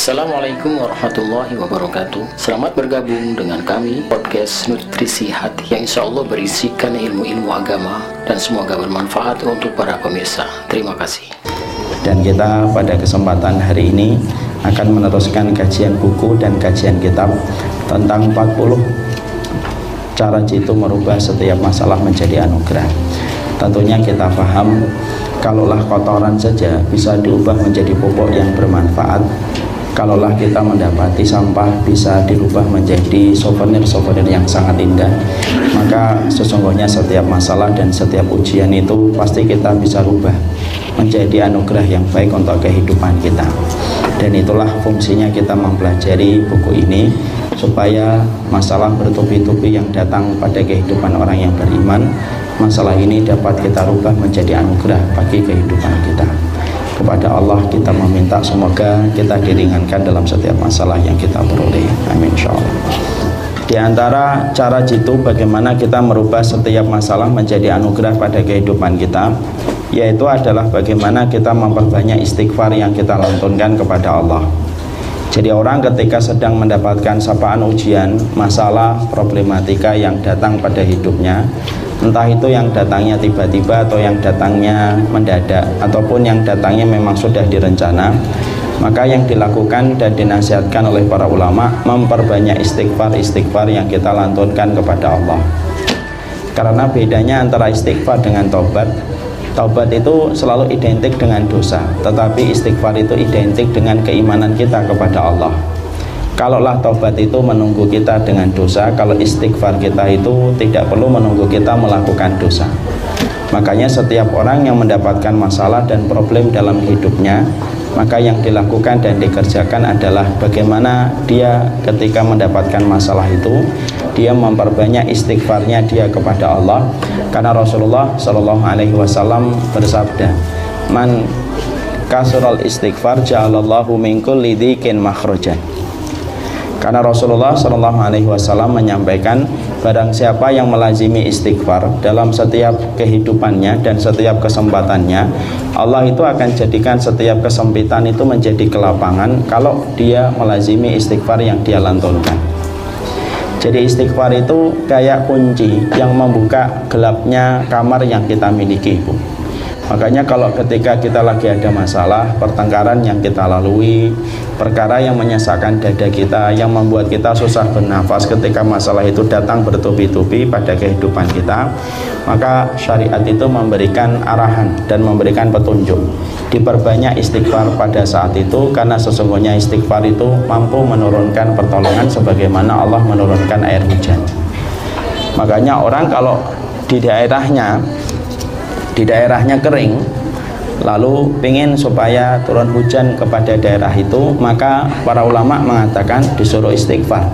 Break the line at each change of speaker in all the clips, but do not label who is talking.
Assalamualaikum warahmatullahi wabarakatuh. Selamat bergabung dengan kami Podcast Nutrisi Hati Yang insya Allah berisikan ilmu-ilmu agama Dan semoga bermanfaat untuk para pemirsa. Terima kasih.
Dan kita pada kesempatan hari ini Akan meneruskan kajian buku dan kajian kitab Tentang 40 Cara jitu merubah setiap masalah menjadi anugerah. Tentunya kita paham Kalaulah kotoran saja bisa diubah menjadi pupuk yang bermanfaat kalaulah kita mendapati sampah bisa dirubah menjadi souvenir-souvenir yang sangat indah maka sesungguhnya setiap masalah dan setiap ujian itu pasti kita bisa rubah menjadi anugerah yang baik untuk kehidupan kita. Dan itulah fungsinya kita mempelajari buku ini supaya masalah bertubi-tubi yang datang pada kehidupan orang yang beriman masalah ini dapat kita rubah menjadi anugerah bagi kehidupan kita kepada Allah kita meminta semoga kita diringankan dalam setiap masalah yang kita peroleh. Amin insyaallah. Di antara cara jitu bagaimana kita merubah setiap masalah menjadi anugerah pada kehidupan kita yaitu adalah bagaimana kita memperbanyak istighfar yang kita lantunkan kepada Allah. Jadi orang ketika sedang mendapatkan sapaan ujian, masalah, problematika yang datang pada hidupnya entah itu yang datangnya tiba-tiba atau yang datangnya mendadak ataupun yang datangnya memang sudah direncana maka yang dilakukan dan dinasihatkan oleh para ulama memperbanyak istighfar-istighfar yang kita lantunkan kepada Allah. Karena bedanya antara istighfar dengan taubat taubat itu selalu identik dengan dosa tetapi istighfar itu identik dengan keimanan kita kepada Allah Kalaulah taubat itu menunggu kita dengan dosa, kalau istighfar kita itu tidak perlu menunggu kita melakukan dosa. Makanya setiap orang yang mendapatkan masalah dan problem dalam hidupnya, maka yang dilakukan dan dikerjakan adalah bagaimana dia ketika mendapatkan masalah itu, dia memperbanyak istighfarnya dia kepada Allah. Karena Rasulullah Shallallahu Alaihi Wasallam bersabda, man kasurul istighfar ja'alallahu min kulli dzikin makhrajan karena Rasulullah Shallallahu Alaihi Wasallam menyampaikan barang siapa yang melazimi istighfar dalam setiap kehidupannya dan setiap kesempatannya, Allah itu akan jadikan setiap kesempitan itu menjadi kelapangan kalau dia melazimi istighfar yang dia lantunkan. Jadi istighfar itu kayak kunci yang membuka gelapnya kamar yang kita miliki, Bu. Makanya kalau ketika kita lagi ada masalah, pertengkaran yang kita lalui, perkara yang menyesakkan dada kita, yang membuat kita susah bernafas ketika masalah itu datang bertubi-tubi pada kehidupan kita, maka syariat itu memberikan arahan dan memberikan petunjuk. Diperbanyak istighfar pada saat itu karena sesungguhnya istighfar itu mampu menurunkan pertolongan sebagaimana Allah menurunkan air hujan. Makanya orang kalau di daerahnya di daerahnya kering lalu ingin supaya turun hujan kepada daerah itu maka para ulama mengatakan disuruh istighfar.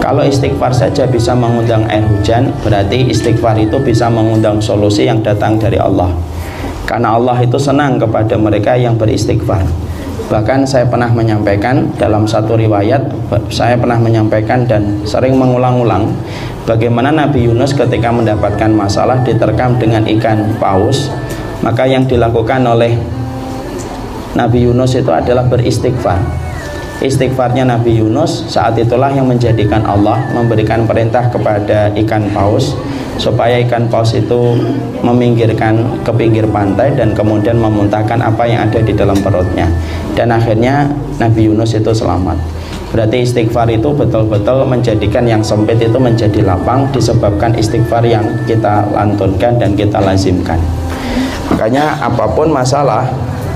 Kalau istighfar saja bisa mengundang air hujan berarti istighfar itu bisa mengundang solusi yang datang dari Allah. Karena Allah itu senang kepada mereka yang beristighfar bahkan saya pernah menyampaikan dalam satu riwayat saya pernah menyampaikan dan sering mengulang-ulang bagaimana Nabi Yunus ketika mendapatkan masalah diterkam dengan ikan paus maka yang dilakukan oleh Nabi Yunus itu adalah beristighfar. Istighfarnya Nabi Yunus saat itulah yang menjadikan Allah memberikan perintah kepada ikan paus supaya ikan paus itu meminggirkan ke pinggir pantai dan kemudian memuntahkan apa yang ada di dalam perutnya dan akhirnya Nabi Yunus itu selamat Berarti istighfar itu betul-betul menjadikan yang sempit itu menjadi lapang disebabkan istighfar yang kita lantunkan dan kita lazimkan. Makanya apa pun masalah,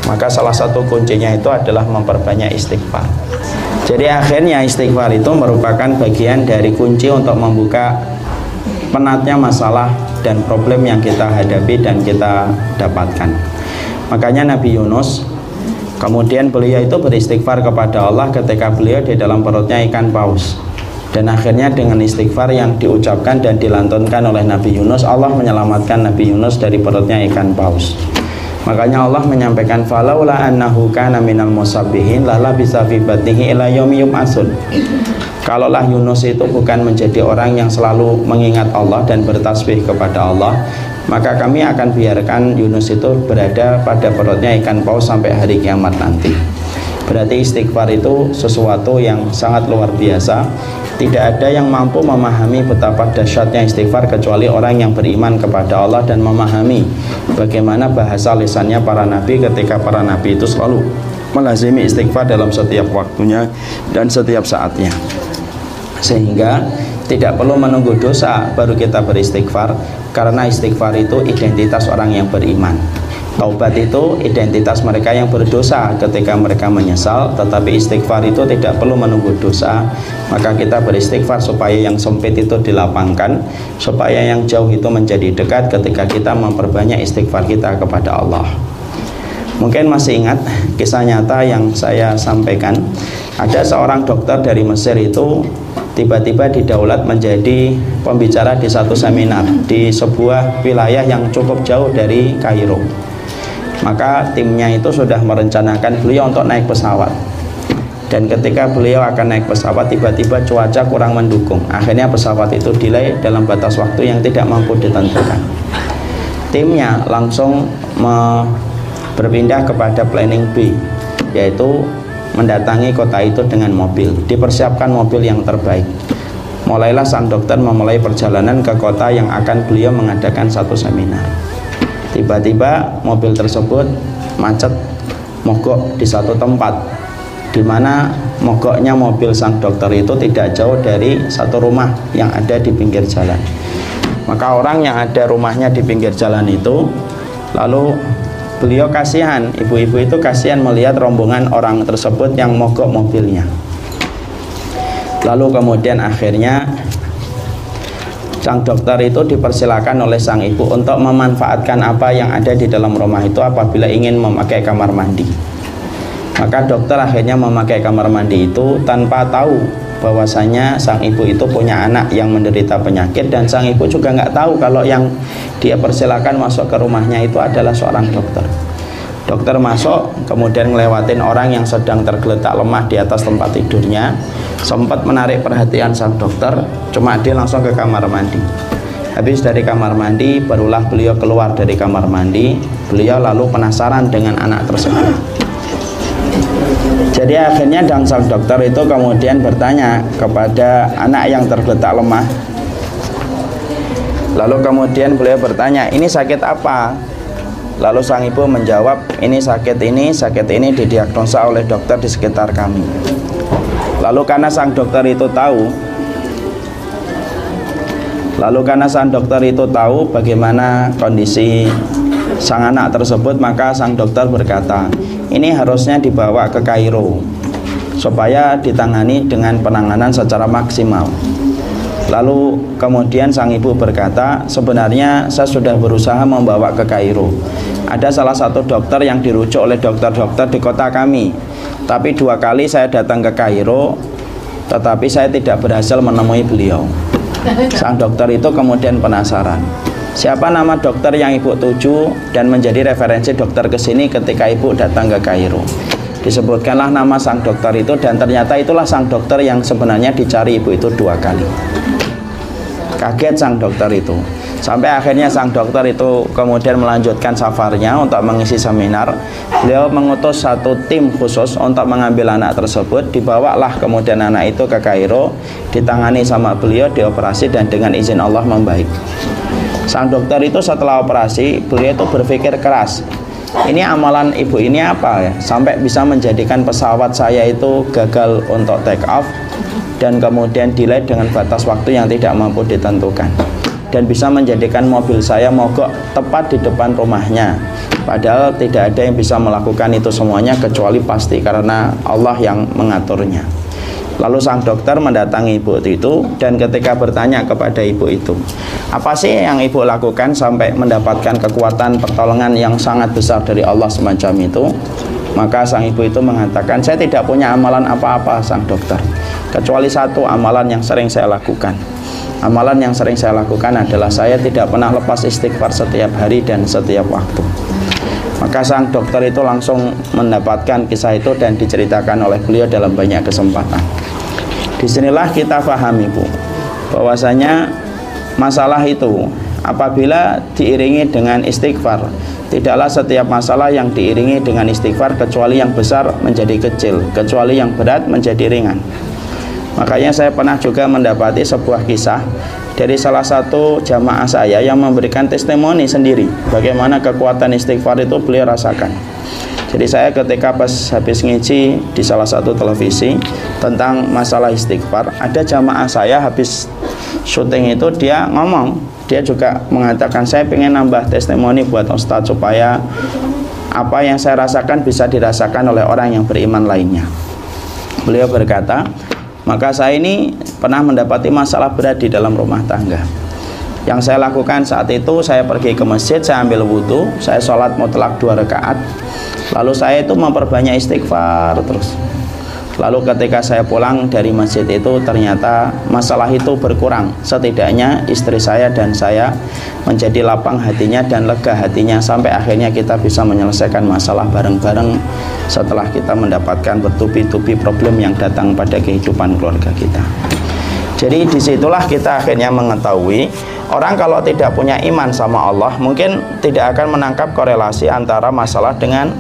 maka salah satu kuncinya itu adalah memperbanyak istighfar. Jadi akhirnya istighfar itu merupakan bagian dari kunci untuk membuka penatnya masalah dan problem yang kita hadapi dan kita dapatkan. Makanya Nabi Yunus Kemudian beliau itu beristighfar kepada Allah ketika beliau di dalam perutnya ikan paus. Dan akhirnya dengan istighfar yang diucapkan dan dilantunkan oleh Nabi Yunus, Allah menyelamatkan Nabi Yunus dari perutnya ikan paus. Makanya Allah menyampaikan falaula annahu kana minal musabbihin lala bisa fi batnihi ila yaumi yub'atsun. Kalaulah Yunus itu bukan menjadi orang yang selalu mengingat Allah dan bertasbih kepada Allah, maka kami akan biarkan Yunus itu berada pada perutnya ikan paus sampai hari kiamat nanti Berarti istighfar itu sesuatu yang sangat luar biasa. Tidak ada yang mampu memahami betapa dahsyatnya istighfar kecuali orang yang beriman kepada Allah dan memahami bagaimana bahasa lisannya para nabi ketika para nabi itu selalu melazimi istighfar dalam setiap waktunya dan setiap saatnya. Sehingga tidak perlu menunggu dosa baru kita beristighfar karena istighfar itu identitas orang yang beriman. Taubat itu identitas mereka yang berdosa. Ketika mereka menyesal Tetapi istighfar itu tidak perlu menunggu dosa. Maka kita beristighfar supaya yang sempit itu dilapangkan Supaya yang jauh itu menjadi dekat ketika kita memperbanyak istighfar kita kepada Allah. Mungkin masih ingat kisah nyata yang saya sampaikan. Ada seorang dokter dari Mesir itu tiba-tiba didaulat menjadi pembicara di satu seminar Di sebuah wilayah yang cukup jauh dari Kairo maka timnya itu sudah merencanakan beliau untuk naik pesawat. Dan ketika beliau akan naik pesawat tiba-tiba cuaca kurang mendukung. Akhirnya pesawat itu delay dalam batas waktu yang tidak mampu ditentukan. Timnya langsung berpindah kepada planning B yaitu mendatangi kota itu dengan mobil. Dipersiapkan mobil yang terbaik. Mulailah sang dokter memulai perjalanan ke kota yang akan beliau mengadakan satu seminar tiba-tiba mobil tersebut macet mogok di satu tempat di mana mogoknya mobil sang dokter itu tidak jauh dari satu rumah yang ada di pinggir jalan. Maka orang yang ada rumahnya di pinggir jalan itu lalu beliau kasihan ibu-ibu itu kasihan melihat rombongan orang tersebut yang mogok mobilnya. Lalu kemudian akhirnya sang dokter itu dipersilakan oleh sang ibu untuk memanfaatkan apa yang ada di dalam rumah itu apabila ingin memakai kamar mandi. Maka dokter akhirnya memakai kamar mandi itu tanpa tahu bahwasanya sang ibu itu punya anak yang menderita penyakit dan sang ibu juga nggak tahu kalau yang dia persilakan masuk ke rumahnya itu adalah seorang dokter. Dokter masuk kemudian ngelewatin orang yang sedang tergeletak lemah di atas tempat tidurnya sempat menarik perhatian sang dokter cuma dia langsung ke kamar mandi. Habis dari kamar mandi barulah beliau keluar dari kamar mandi. Beliau lalu penasaran dengan anak tersebut. Jadi akhirnya dan sang dokter itu kemudian bertanya kepada anak yang tergeletak lemah. Lalu kemudian beliau bertanya ini sakit apa? Lalu sang ibu menjawab ini sakit ini sakit ini didiagnosa oleh dokter di sekitar kami Lalu karena sang dokter itu tahu Lalu karena sang dokter itu tahu bagaimana kondisi sang anak tersebut Maka sang dokter berkata Ini harusnya dibawa ke Kairo Supaya ditangani dengan penanganan secara maksimal. Lalu kemudian sang ibu berkata Sebenarnya saya sudah berusaha membawa ke Kairo. Ada salah satu dokter yang dirujuk oleh dokter-dokter di kota kami tapi dua kali saya datang ke Kairo tetapi saya tidak berhasil menemui beliau. Sang dokter itu kemudian penasaran. Siapa nama dokter yang ibu tuju dan menjadi referensi dokter ke sini ketika ibu datang ke Kairo? Disebutkanlah nama sang dokter itu dan ternyata itulah sang dokter yang sebenarnya dicari ibu itu dua kali. Kaget sang dokter itu sampai akhirnya sang dokter itu kemudian melanjutkan safarnya untuk mengisi seminar. Beliau mengutus satu tim khusus untuk mengambil anak tersebut. Dibawalah kemudian anak itu ke Kairo ditangani sama beliau dioperasi dan dengan izin Allah membaik. Sang dokter itu setelah operasi beliau itu berpikir keras. Ini amalan ibu ini apa ya? Sampai bisa menjadikan pesawat saya itu gagal untuk take off dan kemudian delay dengan batas waktu yang tidak mampu ditentukan dan bisa menjadikan mobil saya mogok tepat di depan rumahnya. Padahal tidak ada yang bisa melakukan itu semuanya kecuali pasti karena Allah yang mengaturnya. Lalu sang dokter mendatangi ibu itu dan ketika bertanya kepada ibu itu apa sih yang ibu lakukan sampai mendapatkan kekuatan pertolongan yang sangat besar dari Allah semacam itu? Maka sang ibu itu mengatakan saya tidak punya amalan apa-apa sang dokter kecuali satu amalan yang sering saya lakukan Amalan yang sering saya lakukan adalah saya tidak pernah lepas istighfar setiap hari dan setiap waktu. Maka sang dokter itu langsung mendapatkan kisah itu dan diceritakan oleh beliau dalam banyak kesempatan. Di sinilah kita pahami Bu, bahwasanya masalah itu apabila diiringi dengan istighfar tidaklah setiap masalah yang diiringi dengan istighfar kecuali yang besar menjadi kecil kecuali yang berat menjadi ringan makanya saya pernah juga mendapati sebuah kisah dari salah satu jamaah saya yang memberikan testimoni sendiri bagaimana kekuatan istighfar itu beliau rasakan jadi saya ketika pas habis ngiji di salah satu televisi tentang masalah istighfar, ada jamaah saya habis syuting itu dia ngomong, dia juga mengatakan saya pengen nambah testimoni buat Ustadz supaya apa yang saya rasakan bisa dirasakan oleh orang yang beriman lainnya. Beliau berkata, maka saya ini pernah mendapati masalah berat di dalam rumah tangga. Yang saya lakukan saat itu saya pergi ke masjid, saya ambil wudhu, saya sholat mutlak dua rakaat lalu saya itu memperbanyak istighfar terus lalu ketika saya pulang dari masjid itu ternyata masalah itu berkurang. Setidaknya istri saya dan saya menjadi lapang hatinya dan lega hatinya sampai akhirnya kita bisa menyelesaikan masalah bareng-bareng setelah kita mendapatkan bertubi-tubi problem yang datang pada kehidupan keluarga kita. Jadi di situlah kita akhirnya mengetahui orang kalau tidak punya iman sama Allah mungkin tidak akan menangkap korelasi antara masalah dengan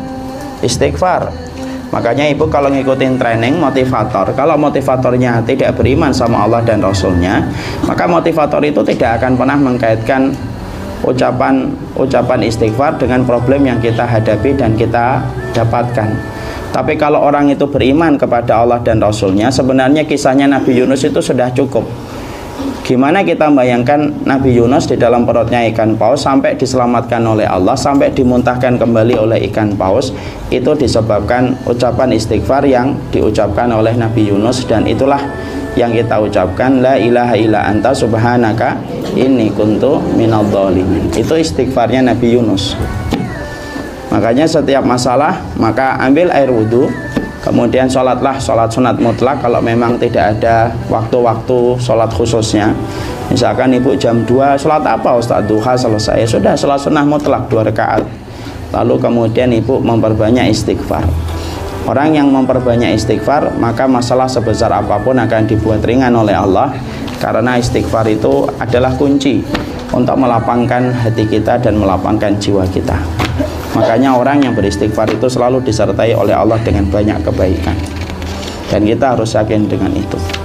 istighfar makanya ibu kalau ngikutin training motivator kalau motivatornya tidak beriman sama Allah dan Rasulnya maka motivator itu tidak akan pernah mengkaitkan ucapan ucapan istighfar dengan problem yang kita hadapi dan kita dapatkan. Tapi kalau orang itu beriman kepada Allah dan Rasulnya sebenarnya kisahnya Nabi Yunus itu sudah cukup Gimana kita bayangkan Nabi Yunus di dalam perutnya ikan paus sampai diselamatkan oleh Allah, sampai dimuntahkan kembali oleh ikan paus, itu disebabkan ucapan istighfar yang diucapkan oleh Nabi Yunus dan itulah yang kita ucapkan la ilaha illa anta subhanaka ini kuntu minal dhalimin. Itu istighfarnya Nabi Yunus. Makanya setiap masalah maka ambil air wudhu kemudian sholatlah sholat sunat mutlak kalau memang tidak ada waktu-waktu sholat khususnya. Misalkan ibu jam 2 sholat apa Ustaz? Duha selesai. Sudah sholat sunat mutlak dua rakaat. Lalu kemudian ibu memperbanyak istighfar. Orang yang memperbanyak istighfar maka masalah sebesar apa pun akan dibuat ringan oleh Allah. Karena istighfar itu adalah kunci untuk melapangkan hati kita dan melapangkan jiwa kita Makanya orang yang beristighfar itu selalu disertai oleh Allah dengan banyak kebaikan. Dan kita harus yakin dengan itu.